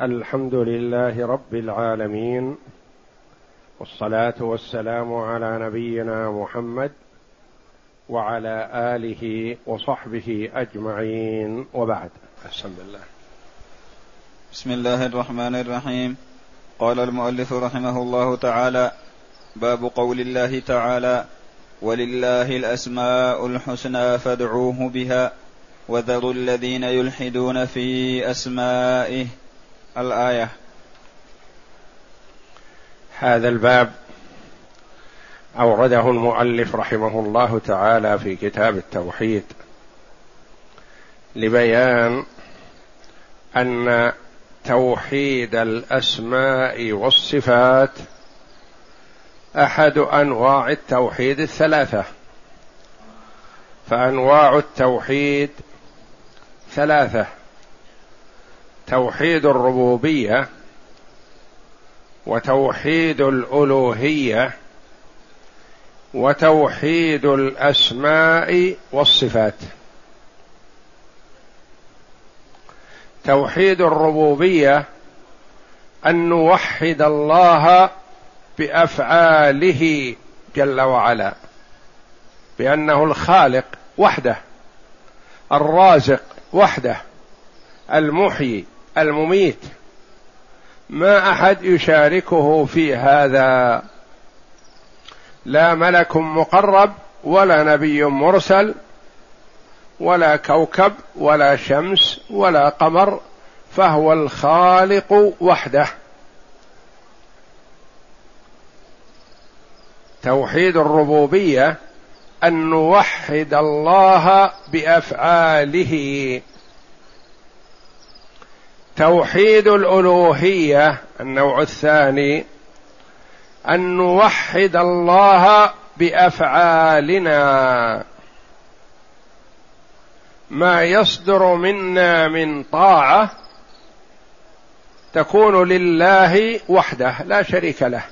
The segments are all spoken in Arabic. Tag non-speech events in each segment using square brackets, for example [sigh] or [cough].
الحمد لله رب العالمين والصلاة والسلام على نبينا محمد وعلى آله وصحبه أجمعين وبعد. بسم الله بسم الله الرحمن الرحيم. قال المؤلف رحمه الله تعالى باب قول الله تعالى ولله الأسماء الحسنى فادعوه بها وذروا الذين يلحدون في أسمائه الآية. هذا الباب أورده المؤلف رحمه الله تعالى في كتاب التوحيد لبيان أن توحيد الأسماء والصفات أحد أنواع التوحيد الثلاثة. فأنواع التوحيد ثلاثة. توحيد الربوبية وتوحيد الألوهية وتوحيد الأسماء والصفات. توحيد الربوبية أن نوحد الله بأفعاله جل وعلا بأنه الخالق وحده الرازق وحده المحيي المميت. ما أحد يشاركه في هذا. لا ملك مقرب ولا نبي مرسل ولا كوكب ولا شمس ولا قمر فهو الخالق وحده. توحيد الربوبية أن نوحد الله بأفعاله. توحيد الألوهية النوع الثاني أن نوحد الله بأفعالنا. ما يصدر منا من طاعة تكون لله وحده لا شريك له.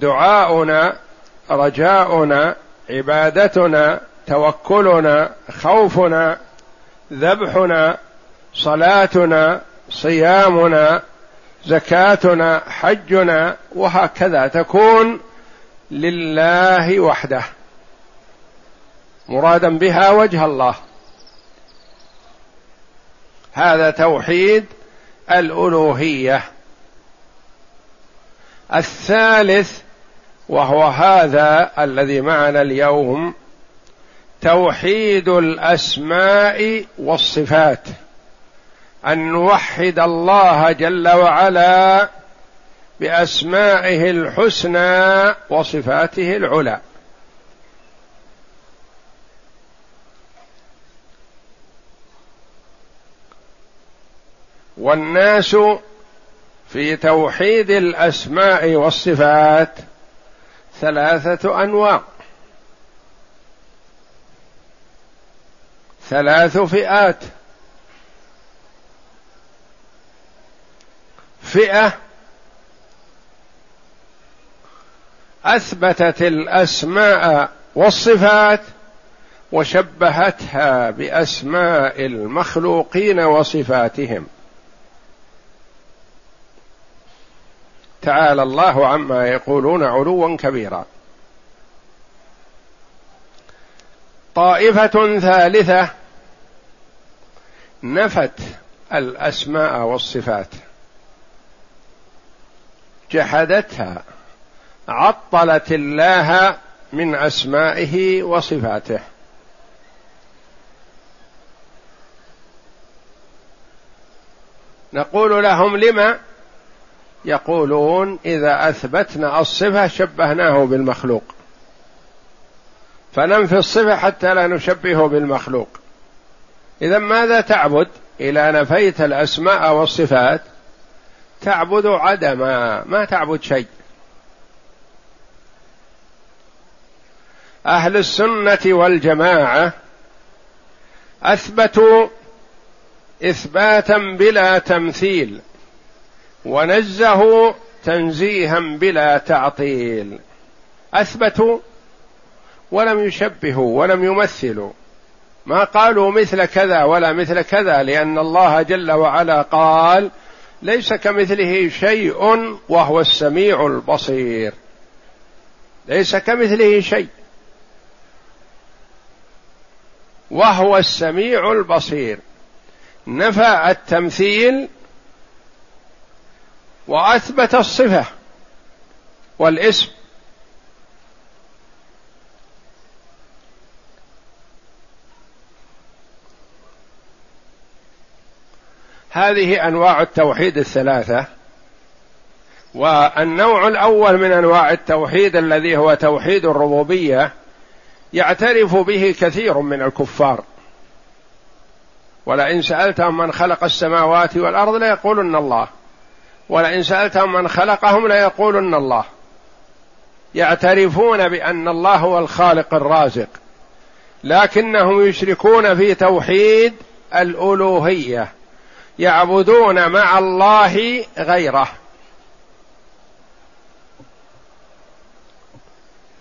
دعاؤنا رجاؤنا عبادتنا توكلنا خوفنا ذبحنا صلاتنا صيامنا زكاتنا حجنا وهكذا تكون لله وحده. مرادا بها وجه الله. هذا توحيد الألوهية. الثالث وهو هذا الذي معنا اليوم توحيد الأسماء والصفات. أن نوحد الله جل وعلا بأسمائه الحسنى وصفاته العلى. والناس في توحيد الأسماء والصفات ثلاثة أنواع. ثلاث فئات. فئة أثبتت الأسماء والصفات وشبهتها بأسماء المخلوقين وصفاتهم. تعالى الله عما يقولون علوا كبيرا. طائفة ثالثة نفت الأسماء والصفات. جحدتها عطلت الله من أسمائه وصفاته. نقول لهم لما؟ يقولون إذا أثبتنا الصفة شبهناه بالمخلوق. فننفي الصفة حتى لا نشبهه بالمخلوق. اذا ماذا تعبد؟ اذا نفيت الأسماء والصفات تعبد عدما ما تعبد شيء. أهل السنة والجماعة أثبتوا إثباتا بلا تمثيل ونزهوا تنزيها بلا تعطيل. أثبتوا ولم يشبهوا ولم يمثلوا. ما قالوا مثل كذا ولا مثل كذا لأن الله جل وعلا قال ليس كمثله شيء وهو السميع البصير. ليس كمثله شيء وهو السميع البصير. نفى التمثيل وأثبت الصفة والاسم. هذه أنواع التوحيد الثلاثة والنوع الأول من أنواع التوحيد الذي هو توحيد الربوبية يعترف به كثير من الكفار. ولئن سألتهم من خلق السماوات والأرض ليقولن الله ولئن سألتهم من خلقهم ليقولن الله. يعترفون بأن الله هو الخالق الرازق لكنهم يشركون في توحيد الألوهية. يعبدون مع الله غيره.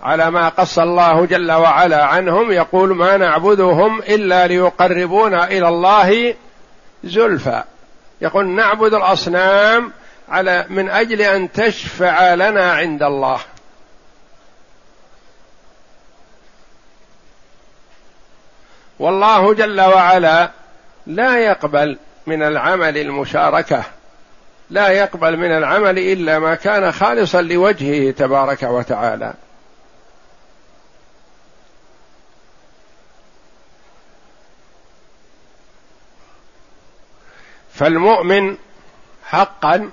على ما قص الله جل وعلا عنهم يقول ما نعبدهم إلا ليقربونا إلى الله زلفى. يقول نعبد الأصنام على من أجل أن تشفع لنا عند الله. والله جل وعلا لا يقبل من العمل المشاركة. لا يقبل من العمل إلا ما كان خالصا لوجهه تبارك وتعالى. فالمؤمن حقا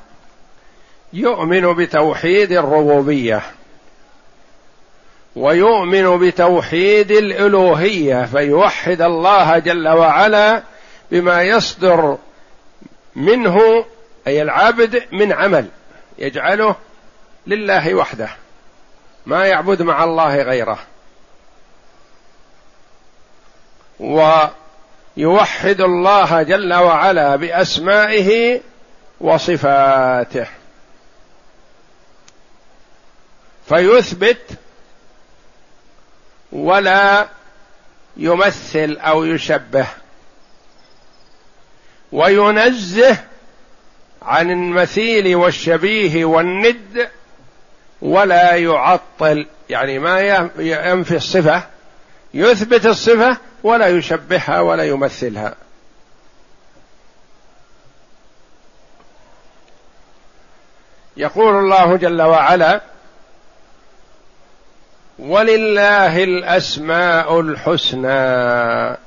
يؤمن بتوحيد الربوبية ويؤمن بتوحيد الألوهية فيوحد الله جل وعلا بما يصدر منه أي العبد من عمل يجعله لله وحده ما يعبد مع الله غيره. ويوحد الله جل وعلا بأسمائه وصفاته. فيثبت ولا يمثل أو يشبه. وينزه عن المثيل والشبيه والند ولا يعطل يعني ما ينفي الصفة يثبت الصفة ولا يشبهها ولا يمثلها. يقول الله جل وعلا ولله الأسماء الحسنى.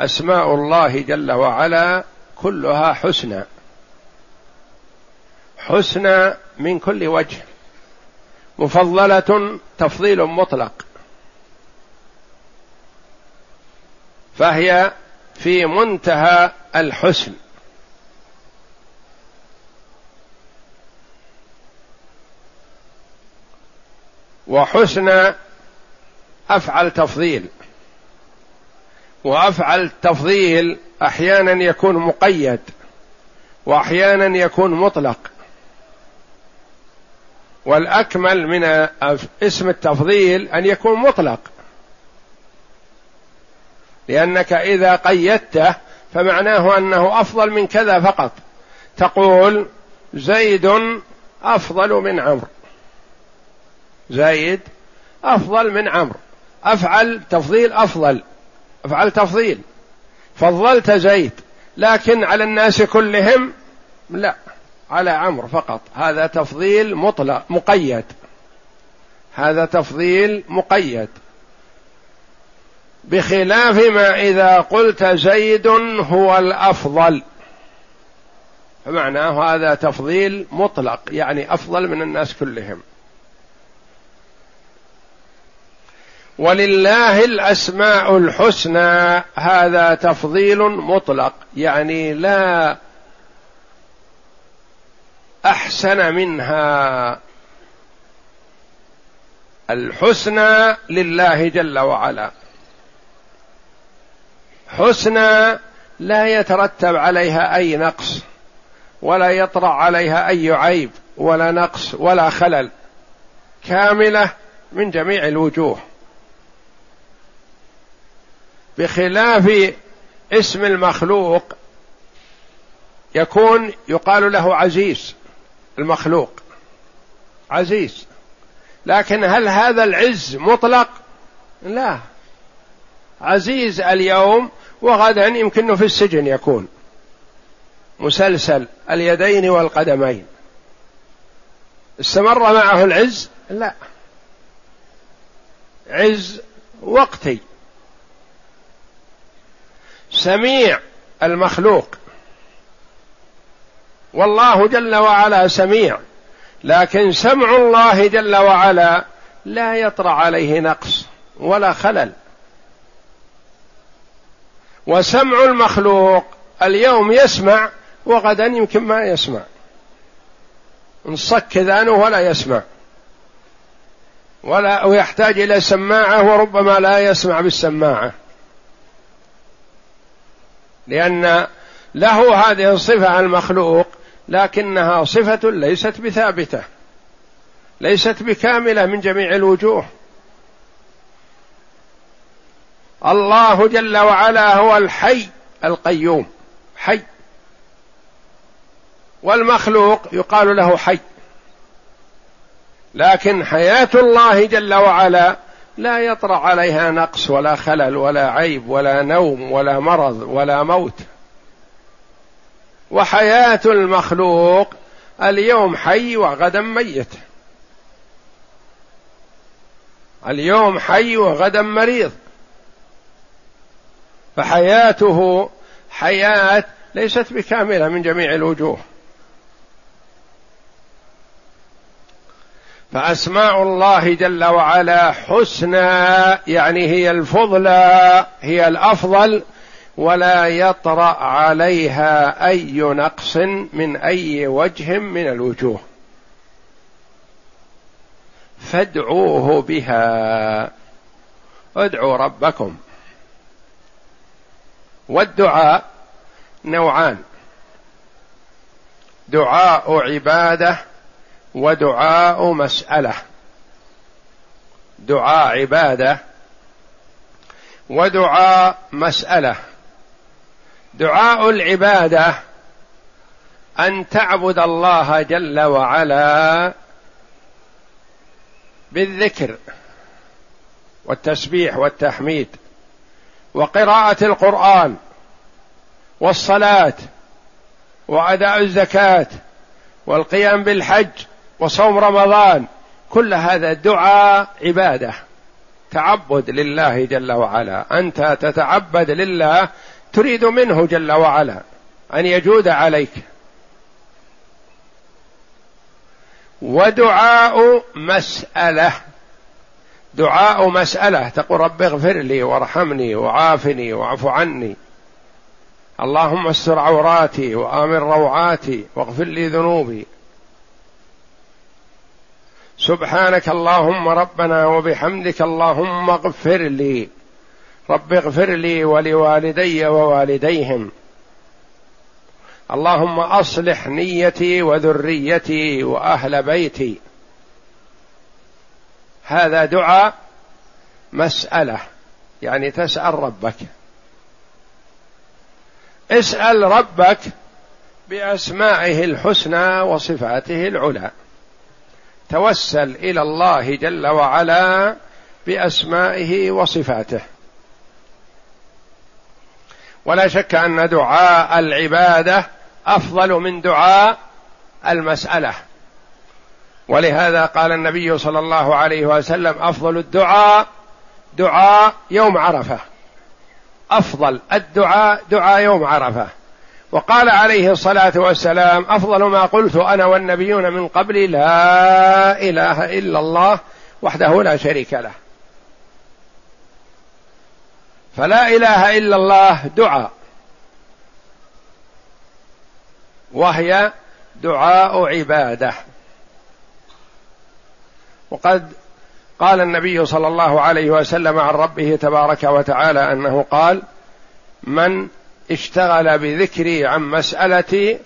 أسماء الله جل وعلا كلها حسنى. حسنى من كل وجه. مفضلة تفضيل مطلق. فهي في منتهى الحسن. وحسن أفعل تفضيل. وأفعل تفضيل أحيانا يكون مقيد واحيانا يكون مطلق. والأكمل من اسم التفضيل أن يكون مطلق. لأنك إذا قيدته فمعناه أنه أفضل من كذا فقط. تقول زيد أفضل من عمرو. زايد أفضل من عمرو. أفعل تفضيل أفضل. أفعل تفضيل. فضلت زيد لكن على الناس كلهم لا على عمرو فقط. هذا تفضيل مطلق مقيد. هذا تفضيل مقيد. بخلاف ما إذا قلت زيد هو الأفضل. فمعناه هذا تفضيل مطلق يعني أفضل من الناس كلهم. ولله الأسماء الحسنى هذا تفضيل مطلق يعني لا أحسن منها. الحسنى لله جل وعلا. حسنى لا يترتب عليها أي نقص ولا يطرأ عليها أي عيب ولا نقص ولا خلل. كاملة من جميع الوجوه. بخلاف اسم المخلوق يكون يقال له عزيز المخلوق. عزيز. لكن هل هذا العز مطلق؟ لا. عزيز اليوم وغدا يمكنه في السجن يكون. مسلسل اليدين والقدمين. استمر معه العز؟ لا. عز وقتي. سميع المخلوق. والله جل وعلا سميع لكن سمع الله جل وعلا لا يطرأ عليه نقص ولا خلل. وسمع المخلوق اليوم يسمع وغدا يمكن ما يسمع. انصك ذانه ولا يسمع. ولا ويحتاج إلى سماعة وربما لا يسمع بالسماعة. لأن له هذه الصفة المخلوق لكنها صفة ليست بثابتة ليست بكاملة من جميع الوجوه. الله جل وعلا هو الحي القيوم حي. والمخلوق يقال له حي. لكن حياة الله جل وعلا لا يطرأ عليها نقص ولا خلل ولا عيب ولا نوم ولا مرض ولا موت. وحياة المخلوق اليوم حي وغدا ميت. اليوم حي وغدا مريض. فحياته حياة ليست بكاملة من جميع الوجوه. فأسماء الله جل وعلا حسنى يعني هي الفضلى هي الأفضل ولا يطرأ عليها أي نقص من أي وجه من الوجوه. فادعوه بها. ادعوا ربكم. والدعاء نوعان. دعاء عبادة ودعاء مسألة. دعاء عبادة. ودعاء مسألة. دعاء العبادة أن تعبد الله جل وعلا بالذكر والتسبيح والتحميد وقراءة القرآن والصلاة وأداء الزكاة والقيام بالحج وصوم رمضان كل هذا دعاء عبادة. تعبد لله جل وعلا. أنت تتعبد لله تريد منه جل وعلا. أن يجود عليك. ودعاء مسألة. دعاء مسألة. تقول رب اغفر لي وارحمني وعافني واعف عني. اللهم استر عوراتي وآمن روعاتي واغفر لي ذنوبي. سبحانك اللهم ربنا وبحمدك اللهم اغفر لي. رب اغفر لي ولوالدي ووالديهم. اللهم أصلح نيتي وذريتي وأهل بيتي. هذا دعاء مسألة يعني تسأل ربك. اسأل ربك بأسمائه الحسنى وصفاته العلى. توسل إلى الله جل وعلا بأسمائه وصفاته. ولا شك أن دعاء العبادة أفضل من دعاء المسألة. ولهذا قال النبي صلى الله عليه وسلم أفضل الدعاء دعاء يوم عرفة. أفضل الدعاء دعاء يوم عرفة. وقال عليه الصلاة والسلام أفضل ما قلت أنا والنبيون من قبلي لا إله إلا الله وحده لا شريك له. فلا إله إلا الله دعاء. وهي دعاء عبادة. وقد قال النبي صلى الله عليه وسلم عن ربه تبارك وتعالى أنه قال من اشتغل بذكري عن مسألتي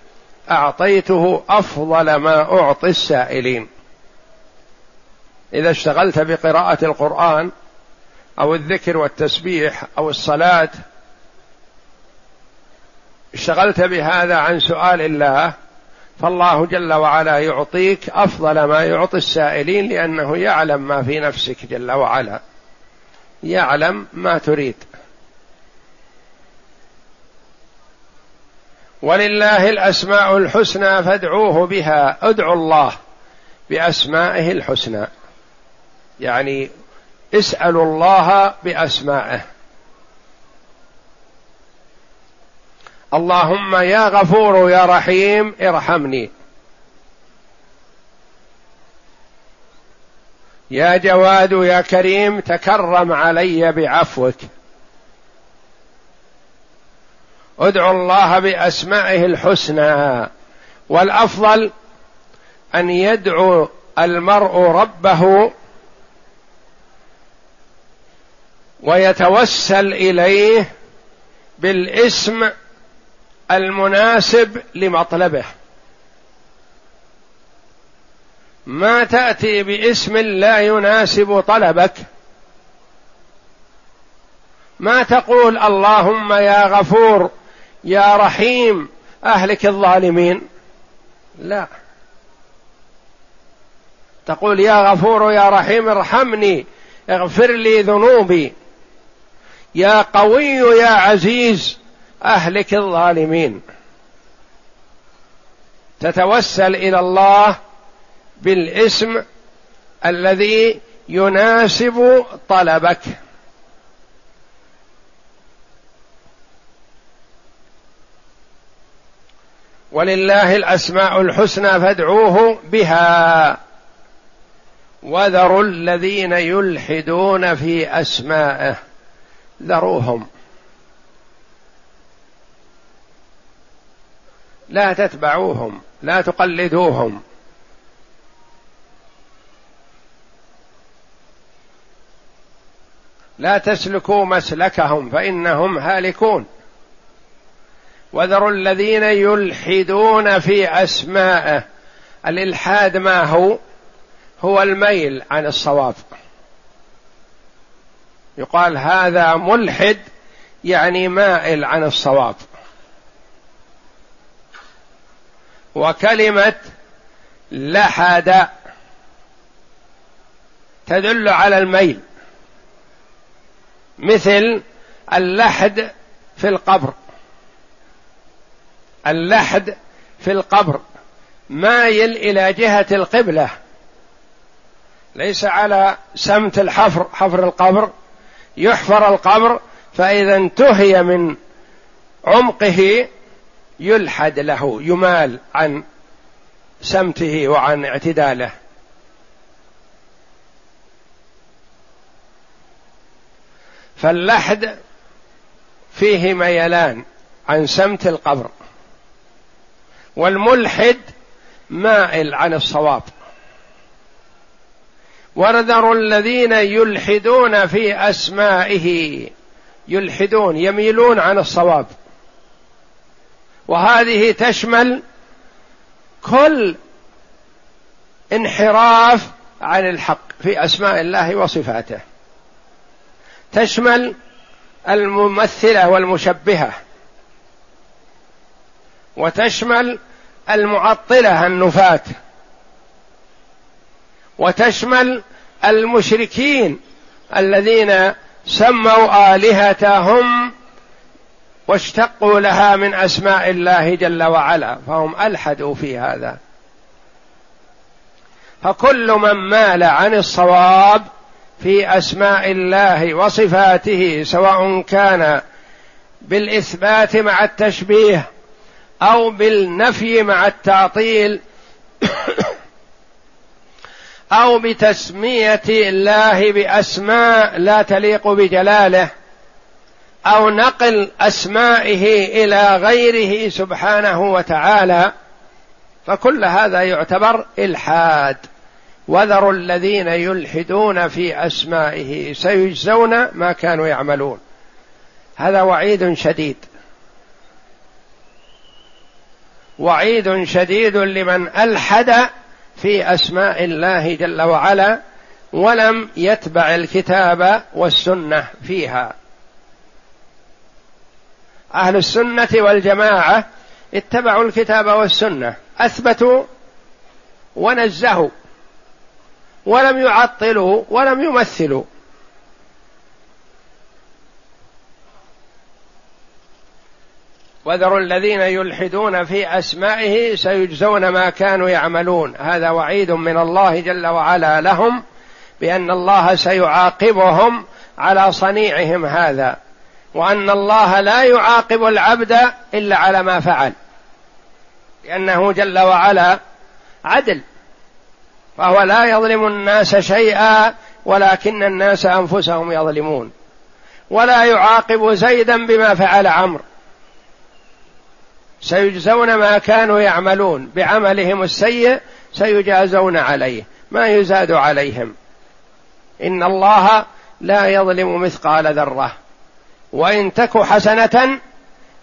أعطيته أفضل ما أعطي السائلين. إذا اشتغلت بقراءة القرآن أو الذكر والتسبيح أو الصلاة اشتغلت بهذا عن سؤال الله فالله جل وعلا يعطيك أفضل ما يعطي السائلين لأنه يعلم ما في نفسك جل وعلا. يعلم ما تريد. ولله الأسماء الحسنى فادعوه بها. ادعوا الله بأسمائه الحسنى. يعني اسألوا الله بأسمائه. اللهم يا غفور يا رحيم ارحمني. يا جواد يا كريم تكرم علي بعفوك. ادعوا الله بأسمائه الحسنى والأفضل أن يدعو المرء ربه ويتوسل إليه بالاسم المناسب لمطلبه. ما تأتي باسم لا يناسب طلبك. ما تقول اللهم يا غفور يا رحيم أهلك الظالمين. لا. تقول يا غفور يا رحيم ارحمني اغفر لي ذنوبي. يا قوي يا عزيز أهلك الظالمين. تتوسل إلى الله بالاسم الذي يناسب طلبك. ولله الأسماء الحسنى فادعوه بها. وذروا الذين يلحدون في أسمائه. ذروهم. لا تتبعوهم. لا تقلدوهم. لا تسلكوا مسلكهم فإنهم هالكون. وذروا الذين يلحدون في اسمائه الإلحاد ما هو؟ هو الميل عن الصواب. يقال هذا ملحد يعني مائل عن الصواب. وكلمة لحد تدل على الميل. مثل اللحد في القبر. اللحد في القبر مايل إلى جهة القبلة. ليس على سمت الحفر حفر القبر يحفر القبر فإذا انتهي من عمقه يلحد له يمال عن سمته وعن اعتداله. فاللحد فيه ميلان عن سمت القبر. والملحد مائل عن الصواب. وذروا الذين يلحدون في أسمائه يلحدون يميلون عن الصواب. وهذه تشمل كل انحراف عن الحق في أسماء الله وصفاته. تشمل الممثلة والمشبهة. وتشمل المعطلة النفاة وتشمل المشركين الذين سموا آلهتهم واشتقوا لها من أسماء الله جل وعلا فهم ألحدوا في هذا. فكل من مال عن الصواب في أسماء الله وصفاته سواء كان بالإثبات مع التشبيه أو بالنفي مع التعطيل [coughs] أو بتسمية الله بأسماء لا تليق بجلاله أو نقل أسمائه إلى غيره سبحانه وتعالى فكل هذا يعتبر إلحاد. وذروا الذين يلحدون في أسمائه سيجزون ما كانوا يعملون. هذا وعيد شديد. وعيد شديد لمن ألحد في أسماء الله جل وعلا ولم يتبع الكتاب والسنة فيها. أهل السنة والجماعة اتبعوا الكتاب والسنة أثبتوا ونزهوا ولم يعطلوا ولم يمثلوا. وذروا الذين يلحدون في أسمائه سيجزون ما كانوا يعملون. هذا وعيد من الله جل وعلا لهم بأن الله سيعاقبهم على صنيعهم هذا وأن الله لا يعاقب العبد إلا على ما فعل لأنه جل وعلا عدل فهو لا يظلم الناس شيئا ولكن الناس أنفسهم يظلمون ولا يعاقب زيدا بما فعل عمرو. سيجزون ما كانوا يعملون بعملهم السيء سيجازون عليه ما يزاد عليهم. إن الله لا يظلم مثقال ذرة. وإن تك حسنة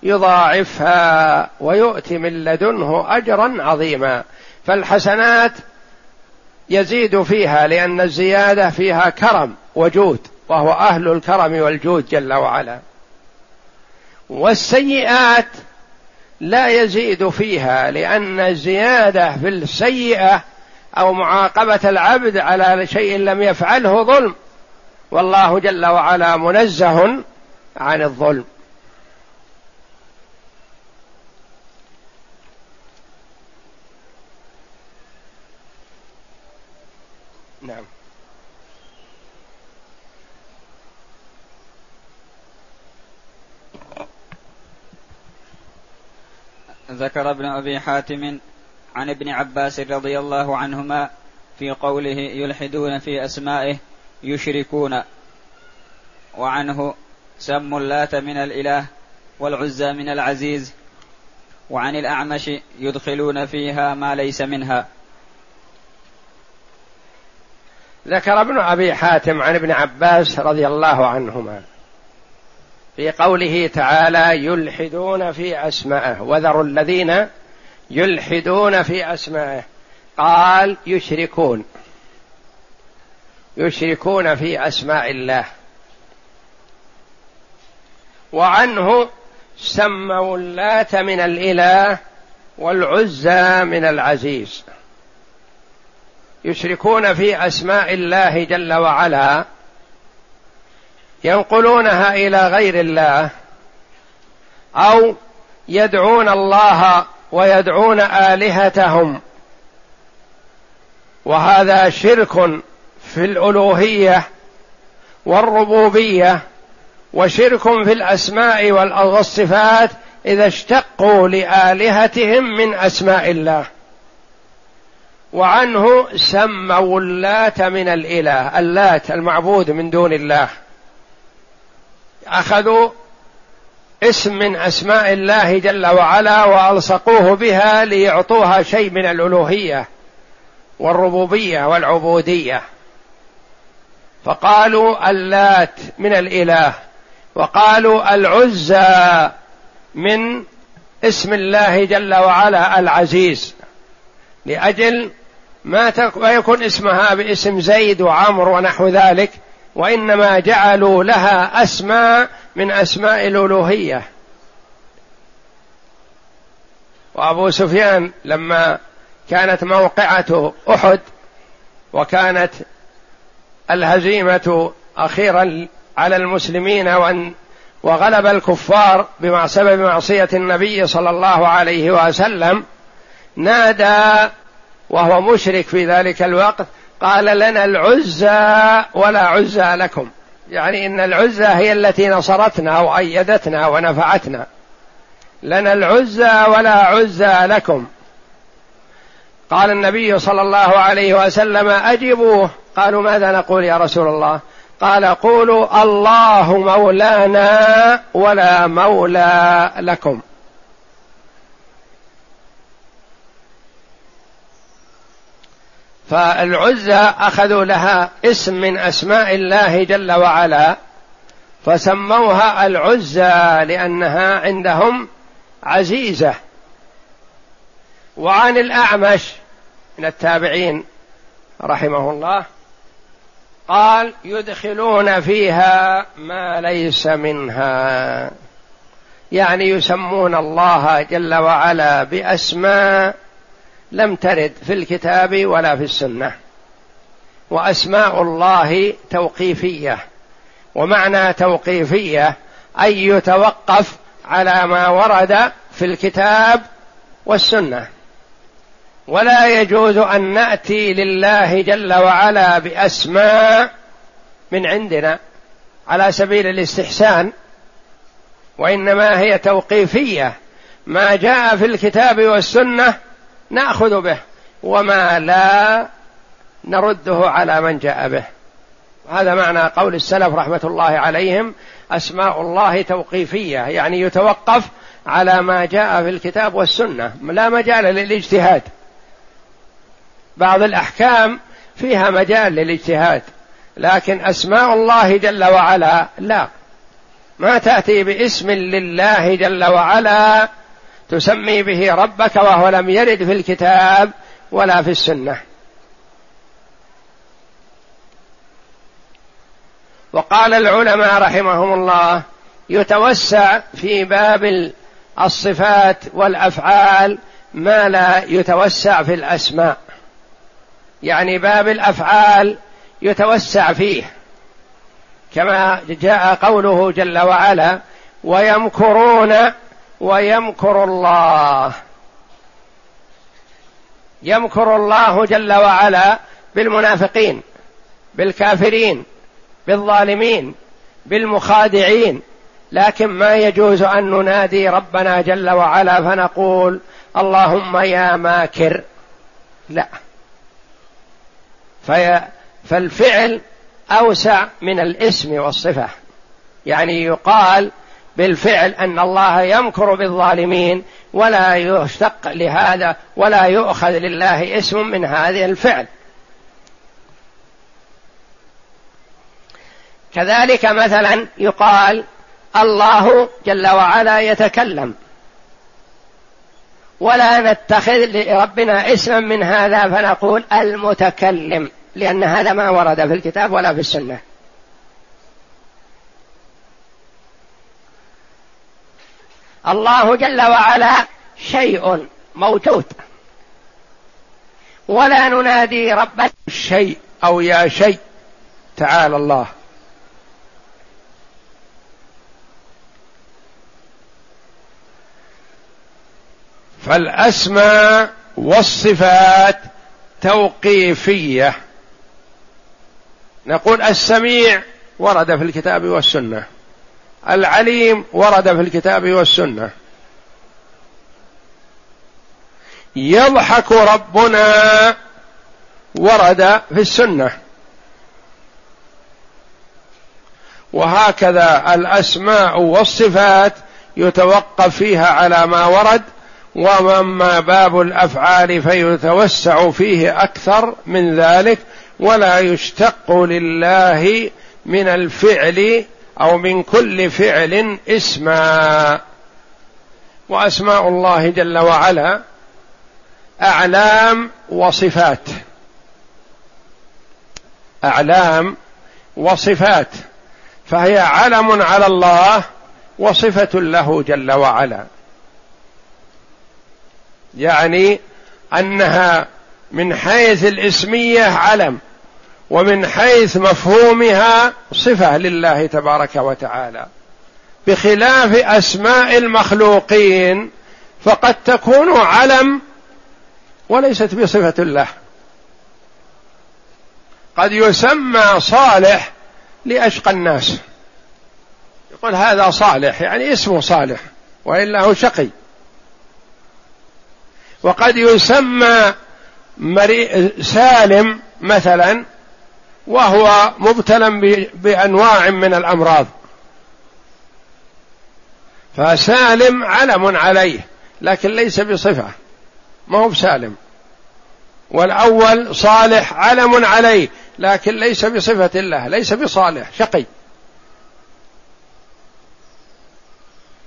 يضاعفها ويؤتي من لدنه أجرا عظيما. فالحسنات يزيد فيها لأن الزيادة فيها كرم وجود وهو أهل الكرم والجود جل وعلا. والسيئات لا يزيد فيها لأن الزيادة في السيئة أو معاقبة العبد على شيء لم يفعله ظلم. والله جل وعلا منزه عن الظلم. نعم. ذكر ابن أبي حاتم عن ابن عباس رضي الله عنهما في قوله يلحدون في أسمائه يشركون. وعنه سموا اللات من الإله والعزى من العزيز وعن الأعمش يدخلون فيها ما ليس منها. ذكر ابن أبي حاتم عن ابن عباس رضي الله عنهما. في قوله تعالى يلحدون في أسمائه وذروا الذين يلحدون في أسمائه. قال يشركون. يشركون في أسماء الله. وعنه سموا اللات من الإله والعزى من العزيز. يشركون في أسماء الله جل وعلا. ينقلونها إلى غير الله أو يدعون الله ويدعون آلهتهم. وهذا شرك في الألوهية والربوبية وشرك في الأسماء والصفات إذا اشتقوا لآلهتهم من أسماء الله. وعنه سموا اللات من الإله اللات المعبود من دون الله. أخذوا اسم من أسماء الله جل وعلا وألصقوه بها ليعطوها شيء من الألوهية والربوبية والعبودية. فقالوا اللات من الإله وقالوا العزى من اسم الله جل وعلا العزيز لأجل ما يكون اسمها باسم زيد وعمر ونحو ذلك وإنما جعلوا لها أسماء من أسماء الألوهية. وأبو سفيان لما كانت موقعة أحد وكانت الهزيمة أخيرا على المسلمين وان وغلب الكفار بسبب معصية النبي صلى الله عليه وسلم نادى وهو مشرك في ذلك الوقت قال لنا العزى ولا عزى لكم. يعني إن العزى هي التي نصرتنا وأيدتنا ونفعتنا. لنا العزى ولا عزى لكم. قال النبي صلى الله عليه وسلم اجبوه قالوا ماذا نقول يا رسول الله؟ قال قولوا الله مولانا ولا مولى لكم. فالعزى أخذوا لها اسم من أسماء الله جل وعلا فسموها العزى لأنها عندهم عزيزة. وعن الأعمش من التابعين رحمه الله قال يدخلون فيها ما ليس منها. يعني يسمون الله جل وعلا بأسماء لم ترد في الكتاب ولا في السنة. وأسماء الله توقيفية. ومعنى توقيفية اي يتوقف على ما ورد في الكتاب والسنة. ولا يجوز أن نأتي لله جل وعلا بأسماء من عندنا على سبيل الاستحسان. وإنما هي توقيفية. ما جاء في الكتاب والسنة ناخذ به وما لا نرده على من جاء به. هذا معنى قول السلف رحمة الله عليهم أسماء الله توقيفية يعني يتوقف على ما جاء في الكتاب والسنة لا مجال للاجتهاد. بعض الأحكام فيها مجال للاجتهاد لكن أسماء الله جل وعلا لا. ما تأتي باسم لله جل وعلا تسمي به ربك وهو لم يرد في الكتاب ولا في السنة. وقال العلماء رحمهم الله يتوسع في باب الصفات والأفعال ما لا يتوسع في الأسماء. يعني باب الأفعال يتوسع فيه. كما جاء قوله جل وعلا ويمكرون ويمكر الله. يمكر الله جل وعلا بالمنافقين بالكافرين بالظالمين بالمخادعين. لكن ما يجوز أن ننادي ربنا جل وعلا فنقول اللهم يا ماكر. لا. في فالفعل أوسع من الاسم والصفة. يعني يقال بالفعل أن الله يمكر بالظالمين ولا يشتق لهذا ولا يؤخذ لله اسم من هذه الفعل. كذلك مثلا يقال الله جل وعلا يتكلم. ولا نتخذ لربنا اسما من هذا فنقول المتكلم لأن هذا ما ورد في الكتاب ولا في السنة. الله جل وعلا شيء موجود ولا ننادي ربنا شيء أو يا شيء. تعالى الله. فالأسماء والصفات توقيفية. نقول السميع ورد في الكتاب والسنة. العليم ورد في الكتاب والسنة. يضحك ربنا ورد في السنة. وهكذا الأسماء والصفات يتوقف فيها على ما ورد وأما باب الأفعال فيتوسع فيه أكثر من ذلك ولا يشتق لله من الفعل أو من كل فعل اسما وأسماء الله جل وعلا أعلام وصفات. أعلام وصفات. فهي علم على الله وصفة له جل وعلا. يعني أنها من حيث الاسمية علم. ومن حيث مفهومها صفة لله تبارك وتعالى. بخلاف أسماء المخلوقين فقد تكون علم وليست بصفة الله. قد يسمى صالح لأشقى الناس. يقول هذا صالح يعني اسمه صالح وإلا هو شقي. وقد يسمى سالم مثلا وهو مبتلى بأنواع من الأمراض. فسالم علم عليه لكن ليس بصفة ما هو بسالم. والأول صالح علم عليه لكن ليس بصفة الله ليس بصالح شقي.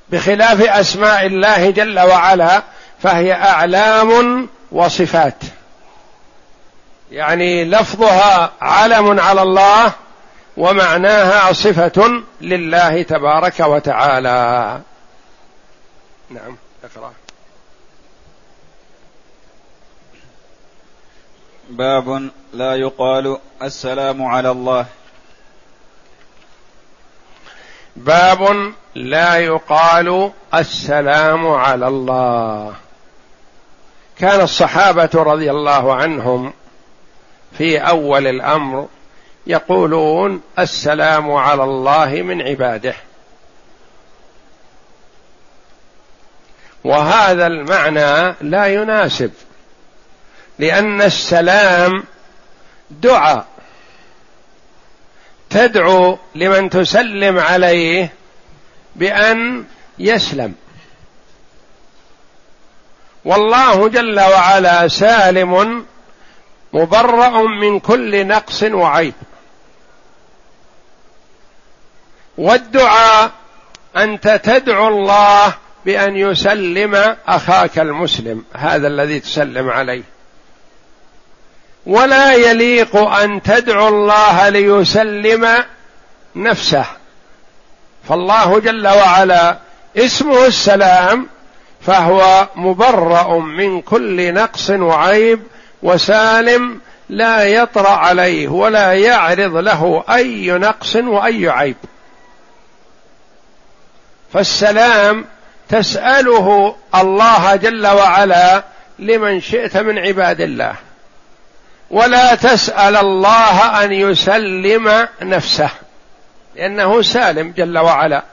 بخلاف أسماء الله جل وعلا فهي أعلام وصفات. يعني لفظها علم على الله ومعناها صفة لله تبارك وتعالى. نعم اقرأ. باب لا يقال السلام على الله. باب لا يقال السلام على الله. كان الصحابة رضي الله عنهم في أول الأمر يقولون السلام على الله من عباده. وهذا المعنى لا يناسب لأن السلام دعاء تدعو لمن تسلم عليه بأن يسلم. والله جل وعلا سالم مبرأ من كل نقص وعيب. والدعاء أنت تدعو الله بأن يسلم أخاك المسلم هذا الذي تسلم عليه. ولا يليق أن تدعو الله ليسلم نفسه. فالله جل وعلا اسمه السلام فهو مبرأ من كل نقص وعيب وسالم لا يطرأ عليه ولا يعرض له أي نقص وأي عيب. فالسلام تسأله الله جل وعلا لمن شئت من عباد الله. ولا تسأل الله أن يسلم نفسه لأنه سالم جل وعلا.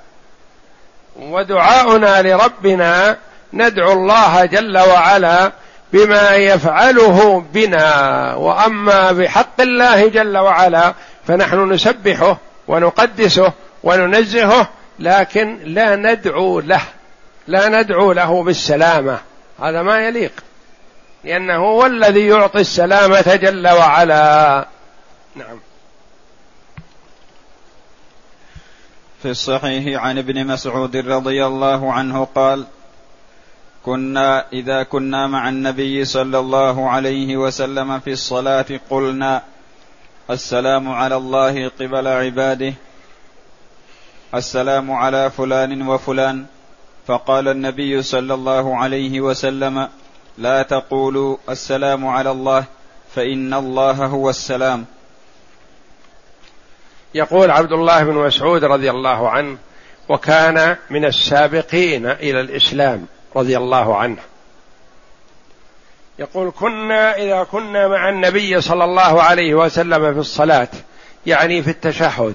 ودعاؤنا لربنا ندعو الله جل وعلا بما يفعله بنا. وأما بحق الله جل وعلا فنحن نسبحه ونقدسه وننزهه لكن لا ندعو له لا ندعو له بالسلامة. هذا ما يليق لأنه هو الذي يعطي السلامة جل وعلا. نعم. في الصحيح عن ابن مسعود رضي الله عنه قال كنا إذا كنا مع النبي صلى الله عليه وسلم في الصلاة قلنا السلام على الله قبل عباده السلام على فلان وفلان. فقال النبي صلى الله عليه وسلم لا تقولوا السلام على الله فإن الله هو السلام. يقول عبد الله بن مسعود رضي الله عنه وكان من السابقين إلى الإسلام. رضي الله عنه. يقول كنا إذا كنا مع النبي صلى الله عليه وسلم في الصلاة يعني في التشهد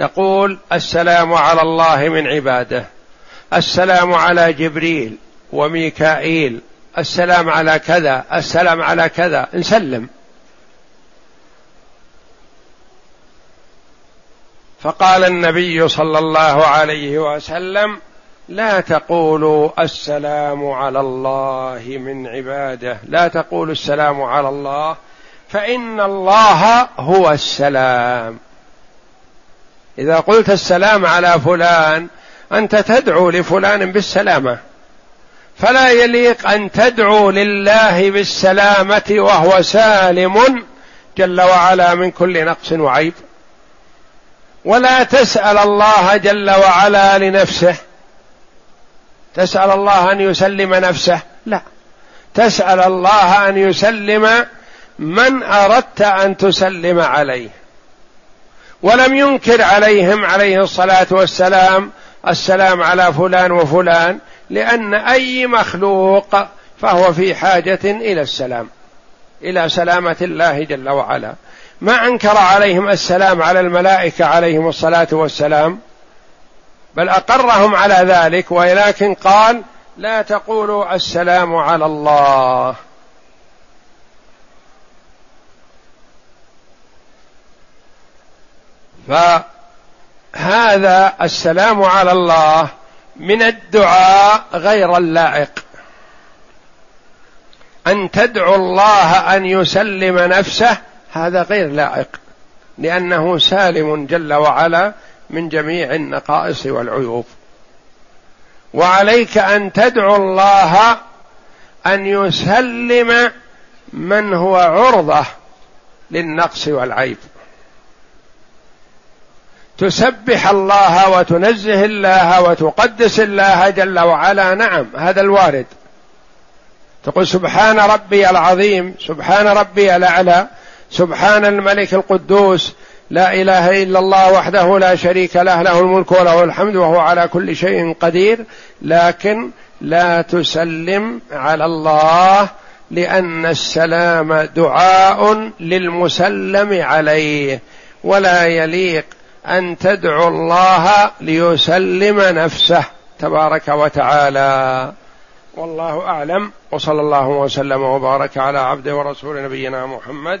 نقول السلام على الله من عباده السلام على جبريل وميكائيل السلام على كذا السلام على كذا نسلم. فقال النبي صلى الله عليه وسلم لا تقولوا السلام على الله من عباده. لا تقولوا السلام على الله فإن الله هو السلام. إذا قلت السلام على فلان أنت تدعو لفلان بالسلامة. فلا يليق أن تدعو لله بالسلامة وهو سالم جل وعلا من كل نقص وعيب. ولا تسأل الله جل وعلا لنفسه. تسأل الله أن يسلم نفسه؟ لا. تسأل الله أن يسلم من أردت أن تسلم عليه. ولم ينكر عليهم عليه الصلاة والسلام السلام على فلان وفلان لأن أي مخلوق فهو في حاجة إلى السلام إلى سلامة الله جل وعلا. ما أنكر عليهم السلام على الملائكة عليهم الصلاة والسلام بل أقرهم على ذلك ولكن قال لا تقولوا السلام على الله. فهذا السلام على الله من الدعاء غير اللائق. أن تدعو الله أن يسلم نفسه هذا غير لائق لأنه سالم جل وعلا من جميع النقائص والعيوب. وعليك أن تدعو الله أن يسلم من هو عرضة للنقص والعيب. تسبح الله وتنزه الله وتقدس الله جل وعلا. نعم هذا الوارد. تقول سبحان ربي العظيم سبحان ربي الأعلى سبحان الملك القدوس لا إله إلا الله وحده لا شريك له له الملك وله الحمد وهو على كل شيء قدير لكن لا تسلم على الله لأن السلام دعاء للمسلم عليه ولا يليق أن تدعو الله ليسلم نفسه تبارك وتعالى. والله أعلم وصلى الله وسلم وبارك على عبده ورسول نبينا محمد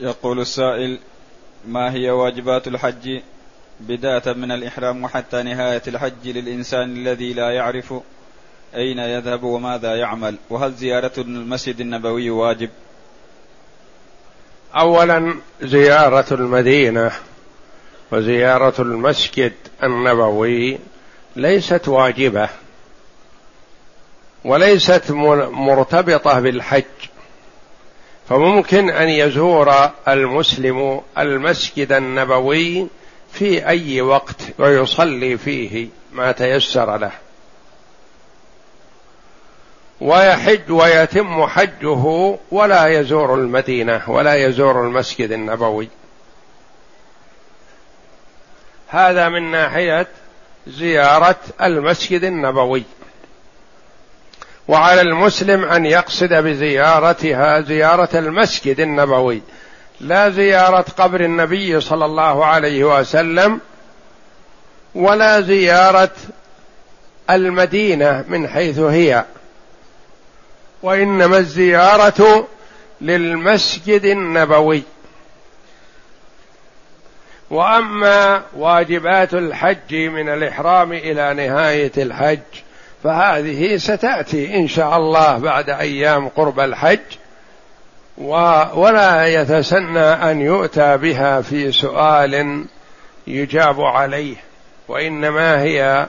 يقول السائل ما هي واجبات الحج؟ بداية من الإحرام وحتى نهاية الحج للإنسان الذي لا يعرف أين يذهب وماذا يعمل وهل زيارة المسجد النبوي واجب؟ أولا زيارة المدينة وزيارة المسجد النبوي ليست واجبة وليست مرتبطة بالحج. فممكن أن يزور المسلم المسجد النبوي في أي وقت ويصلي فيه ما تيسر له. ويحج ويتم حجه ولا يزور المدينة ولا يزور المسجد النبوي. هذا من ناحية زيارة المسجد النبوي. وعلى المسلم أن يقصد بزيارتها زيارة المسجد النبوي. لا زيارة قبر النبي صلى الله عليه وسلم ولا زيارة المدينة من حيث هي. وإنما الزيارة للمسجد النبوي. وأما واجبات الحج من الإحرام إلى نهاية الحج فهذه ستأتي إن شاء الله بعد أيام قرب الحج ولا يتسنى أن يؤتى بها في سؤال يجاب عليه وإنما هي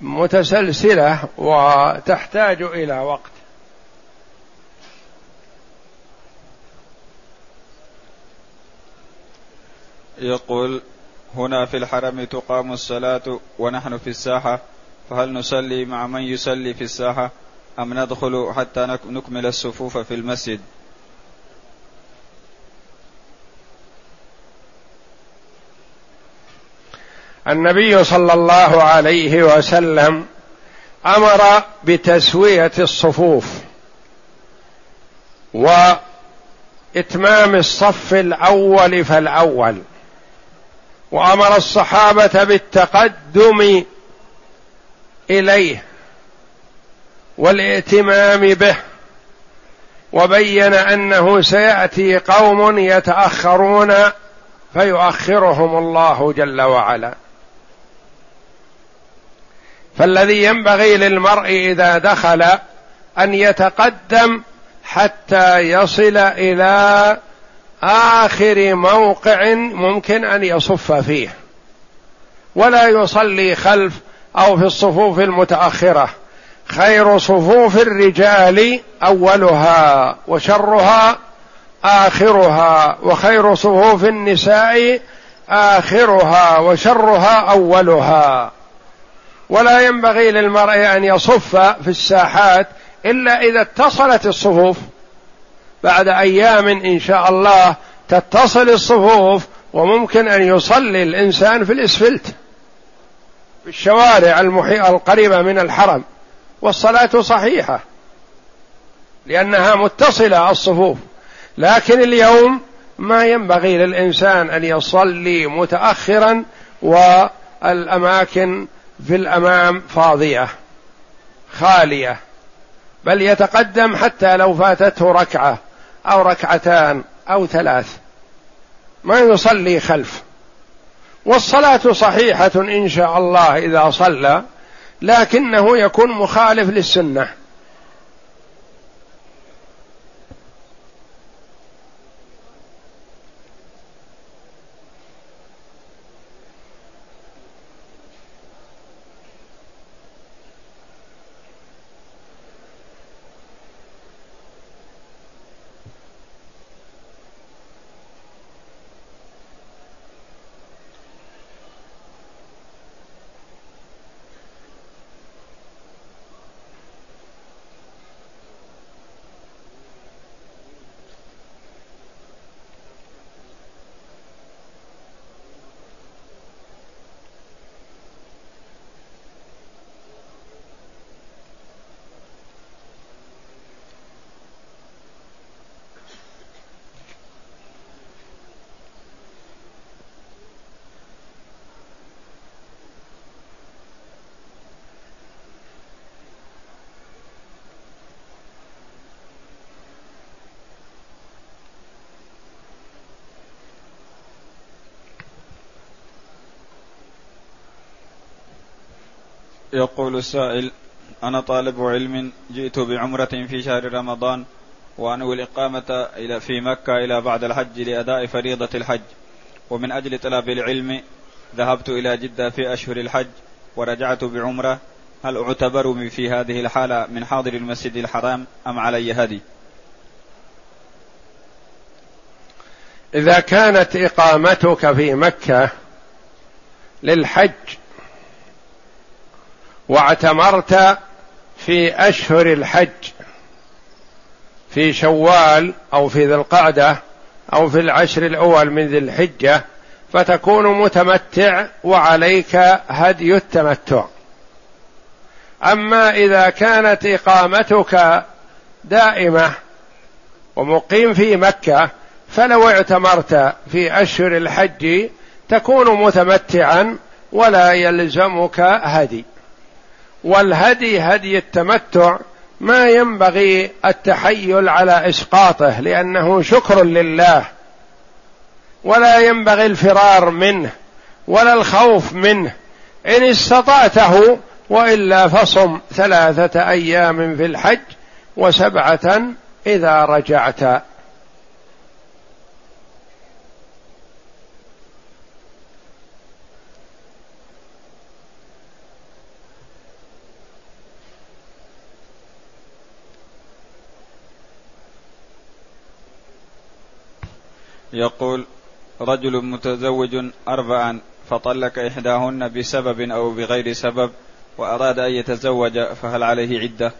متسلسلة وتحتاج إلى وقت. يقول هنا في الحرم تقام الصلاة ونحن في الساحة. فهل نصلي مع من يصلي في الساحة أم ندخل حتى نكمل الصفوف في المسجد؟ النبي صلى الله عليه وسلم أمر بتسوية الصفوف وإتمام الصف الأول فالأول وأمر الصحابة بالتقدم إليه والائتمام به وبين أنه سيأتي قوم يتأخرون فيؤخرهم الله جل وعلا. فالذي ينبغي للمرء إذا دخل أن يتقدم حتى يصل إلى آخر موقع ممكن أن يصف فيه. ولا يصلي خلف أو في الصفوف المتأخرة. خير صفوف الرجال أولها وشرها آخرها وخير صفوف النساء آخرها وشرها أولها. ولا ينبغي للمرء أن يصف في الساحات إلا إذا اتصلت الصفوف. بعد أيام إن شاء الله تتصل الصفوف وممكن أن يصلي الإنسان في الإسفلت. في الشوارع القريبة من الحرم والصلاة صحيحة لأنها متصلة الصفوف. لكن اليوم ما ينبغي للإنسان أن يصلي متاخرا والأماكن في الأمام فاضية خالية بل يتقدم حتى لو فاتته ركعة أو ركعتان أو ثلاث. ما يصلي خلف. والصلاة صحيحة إن شاء الله إذا صلى لكنه يكون مخالف للسنة. يقول السائل أنا طالب علم جئت بعمرة في شهر رمضان وأنوي الإقامة إلى في مكة إلى بعد الحج لأداء فريضة الحج. ومن أجل طلب العلم ذهبت إلى جدة في أشهر الحج ورجعت بعمرة. هل أعتبر في هذه الحالة من حاضر المسجد الحرام أم علي هدي؟ إذا كانت إقامتك في مكة للحج واعتمرت في أشهر الحج في شوال أو في ذي القعدة أو في العشر الأول من ذي الحجة فتكون متمتع وعليك هدي التمتع. أما إذا كانت إقامتك دائمة ومقيم في مكة فلو اعتمرت في أشهر الحج تكون متمتعا ولا يلزمك هدي. والهدي هدي التمتع ما ينبغي التحيل على إسقاطه لأنه شكر لله. ولا ينبغي الفرار منه ولا الخوف منه. إن استطعته وإلا فصم ثلاثة أيام في الحج وسبعة إذا رجعت. يقول رجل متزوج أربعا فطلق إحداهن بسبب أو بغير سبب وأراد أن يتزوج فهل عليه عدة؟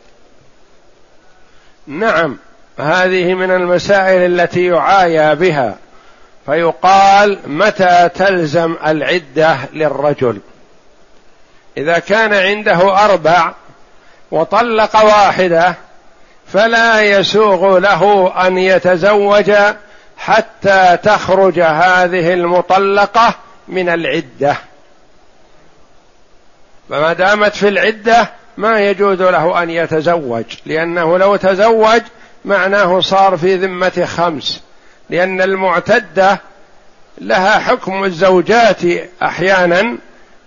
نعم هذه من المسائل التي يعايى بها فيقال متى تلزم العدة للرجل إذا كان عنده أربع وطلق واحدة فلا يسوغ له أن يتزوج حتى تخرج هذه المطلقة من العدة. فما دامت في العدة ما يجوز له أن يتزوج لأنه لو تزوج معناه صار في ذمة خمس. لأن المعتدة لها حكم الزوجات أحيانا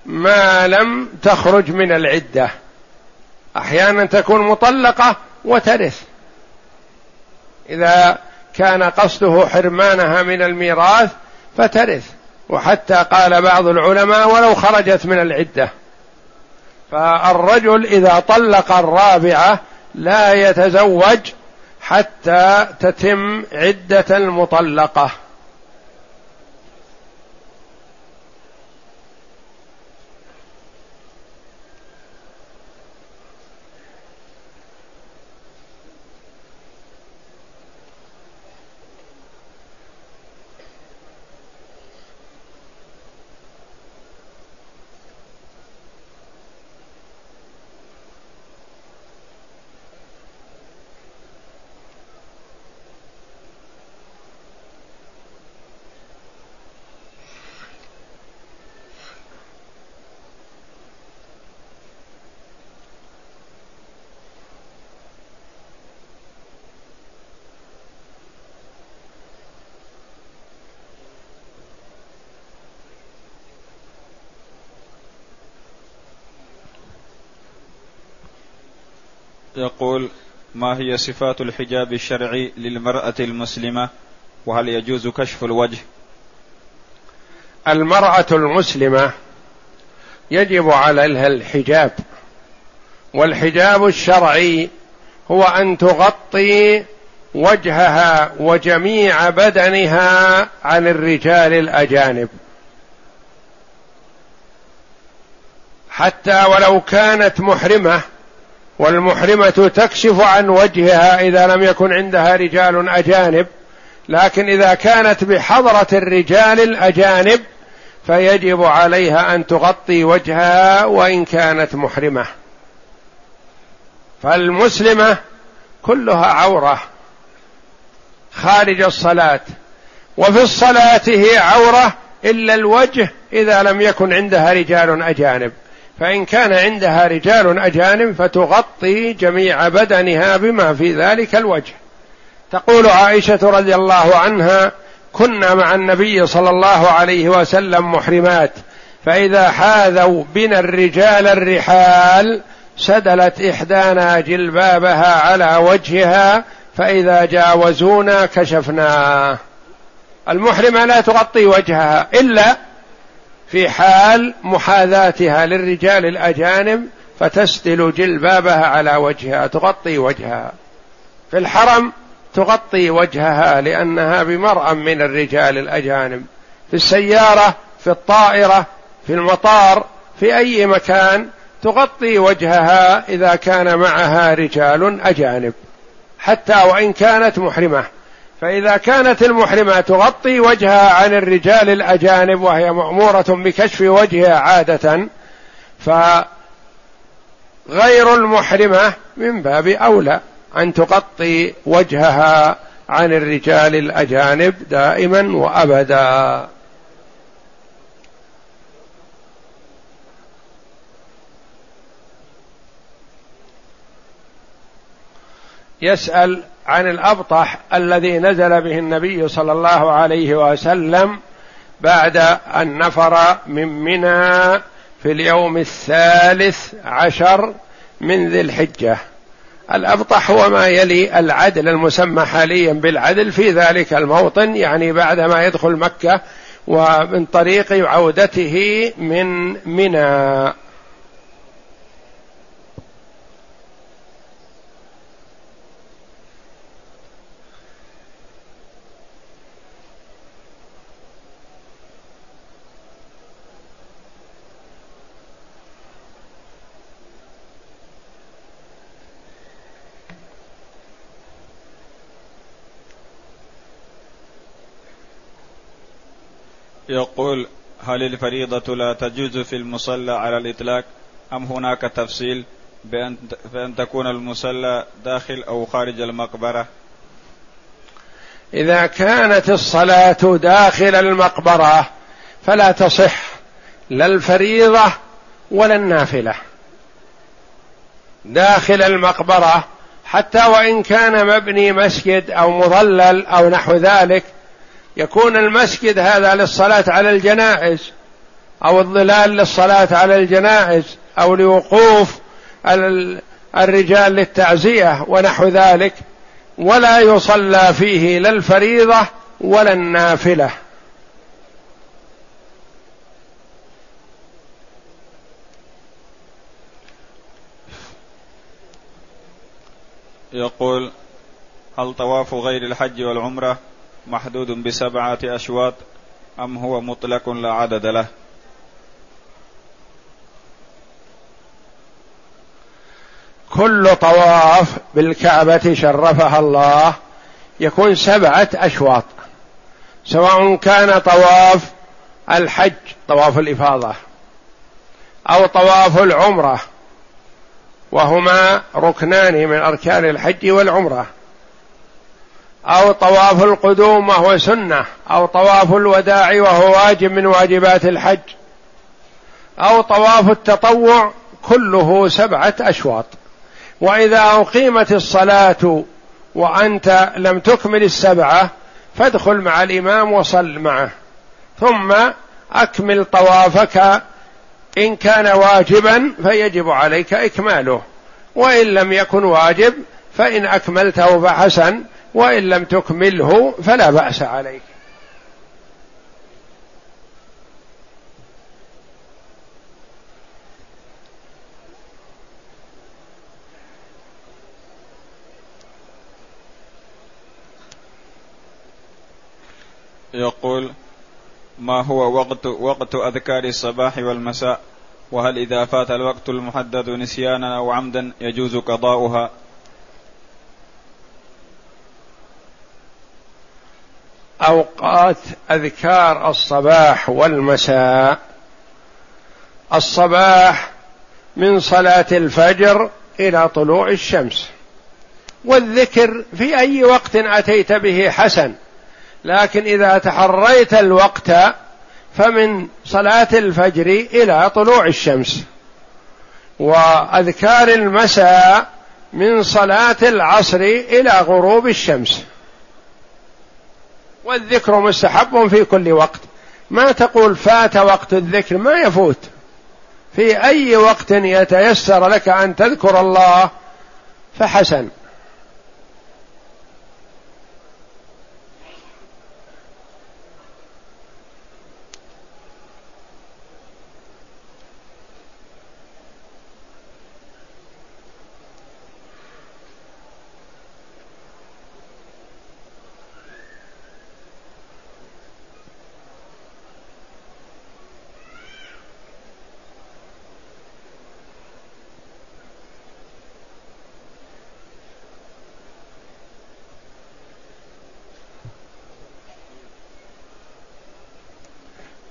ما لم تخرج من العدة. أحيانا تكون مطلقة وترث. إذا كان قصده حرمانها من الميراث فترث. وحتى قال بعض العلماء ولو خرجت من العدة. فالرجل إذا طلق الرابعة لا يتزوج حتى تتم عدة المطلقة. يقول ما هي صفات الحجاب الشرعي للمرأة المسلمة؟ وهل يجوز كشف الوجه؟ المرأة المسلمة يجب عليها الحجاب والحجاب الشرعي هو أن تغطي وجهها وجميع بدنها عن الرجال الأجانب. حتى ولو كانت محرمة والمحرمة تكشف عن وجهها إذا لم يكن عندها رجال أجانب لكن إذا كانت بحضرة الرجال الأجانب فيجب عليها أن تغطي وجهها وإن كانت محرمة. فالمسلمة كلها عورة خارج الصلاة وفي الصلاة هي عورة إلا الوجه إذا لم يكن عندها رجال أجانب. فإن كان عندها رجال أجانب فتغطي جميع بدنها بما في ذلك الوجه. تقول عائشة رضي الله عنها كنا مع النبي صلى الله عليه وسلم محرمات فإذا حاذوا بنا الرجال الرحال سدلت إحدانا جلبابها على وجهها فإذا جاوزونا كشفناه. المحرمة لا تغطي وجهها إلا في حال محاذاتها للرجال الأجانب فتسدل جلبابها على وجهها تغطي وجهها. في الحرم تغطي وجهها لأنها بمرأى من الرجال الأجانب. في السيارة في الطائرة في المطار في أي مكان تغطي وجهها إذا كان معها رجال أجانب. حتى وإن كانت محرمة. فإذا كانت المحرمة تغطي وجهها عن الرجال الأجانب وهي مأمورة بكشف وجهها عادة فغير المحرمة من باب أولى أن تغطي وجهها عن الرجال الأجانب دائما وأبدا. يسأل عن الأبطح الذي نزل به النبي صلى الله عليه وسلم بعد أن نفر من منى في اليوم الثالث عشر من ذي الحجة. الأبطح هو ما يلي العدل المسمى حاليا بالعدل في ذلك الموطن يعني بعدما يدخل مكة ومن طريق عودته من منى. يقول هل الفريضة لا تجوز في المصلى على الإطلاق؟ أم هناك تفصيل بأن بأن تكون المصلى داخل أو خارج المقبرة؟ إذا كانت الصلاة داخل المقبرة فلا تصح لا الفريضة ولا النافلة. داخل المقبرة حتى وإن كان مبني مسجد أو مظلل أو نحو ذلك يكون المسجد هذا للصلاة على الجنائز أو الظلال للصلاة على الجنائز أو لوقوف الرجال للتعزية ونحو ذلك ولا يصلى فيه لا الفريضة ولا النافلة. يقول هل طواف غير الحج والعمرة؟ محدود بسبعة أشواط أم هو مطلق لا عدد له؟ كل طواف بالكعبة شرفها الله يكون سبعة أشواط. سواء كان طواف الحج طواف الإفاضة أو طواف العمرة وهما ركنان من أركان الحج والعمرة. أو طواف القدوم وهو سنة أو طواف الوداع وهو واجب من واجبات الحج أو طواف التطوع كله سبعة أشواط. وإذا أقيمت الصلاة وأنت لم تكمل السبعة فادخل مع الإمام وصل معه. ثم أكمل طوافك إن كان واجبا فيجب عليك إكماله وإن لم يكن واجب فإن أكملته فحسن. وإن لم تكمله فلا بأس عليك. يقول ما هو وقت وقت أذكار الصباح والمساء؟ وهل إذا فات الوقت المحدد نسيانا أو عمدا يجوز قضاؤها؟ أوقات أذكار الصباح والمساء. الصباح من صلاة الفجر إلى طلوع الشمس. والذكر في أي وقت أتيت به حسن لكن إذا تحريت الوقت فمن صلاة الفجر إلى طلوع الشمس. وأذكار المساء من صلاة العصر إلى غروب الشمس. والذكر مستحب في كل وقت. ما تقول فات وقت الذكر ما يفوت. في أي وقت يتيسر لك أن تذكر الله فحسن.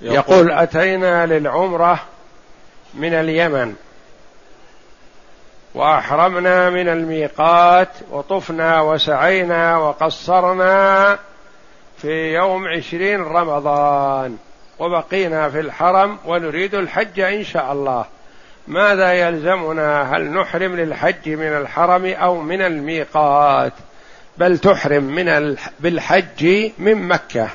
يقول أتينا للعمرة من اليمن وأحرمنا من الميقات وطفنا وسعينا وقصرنا في يوم عشرين رمضان وبقينا في الحرم ونريد الحج إن شاء الله. ماذا يلزمنا؟ هل نحرم للحج من الحرم أو من الميقات؟ بل تحرم من بالحج من مكة.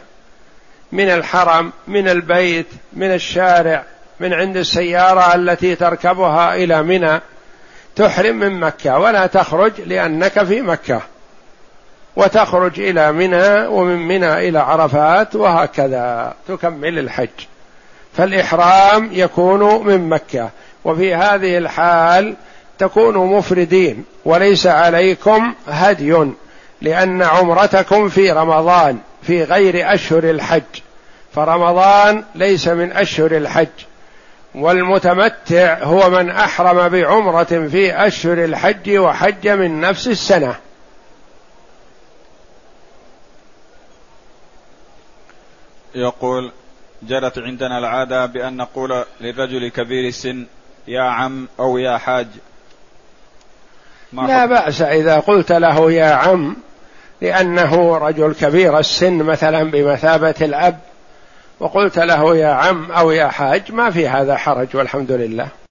من الحرم من البيت من الشارع من عند السيارة التي تركبها إلى منى تحرم من مكة ولا تخرج لأنك في مكة. وتخرج إلى منى ومن منى إلى عرفات وهكذا تكمل الحج. فالإحرام يكون من مكة. وفي هذه الحال تكونوا مفردين وليس عليكم هدي لأن عمرتكم في رمضان. في غير أشهر الحج. فرمضان ليس من أشهر الحج. والمتمتع هو من أحرم بعمرة في أشهر الحج وحج من نفس السنة. يقول جرت عندنا العادة بأن نقول للرجل كبير السن يا عم أو يا حاج. ما لا بأس إذا قلت له يا عم لأنه رجل كبير السن مثلا بمثابة الأب. وقلت له يا عم أو يا حاج ما في هذا حرج والحمد لله.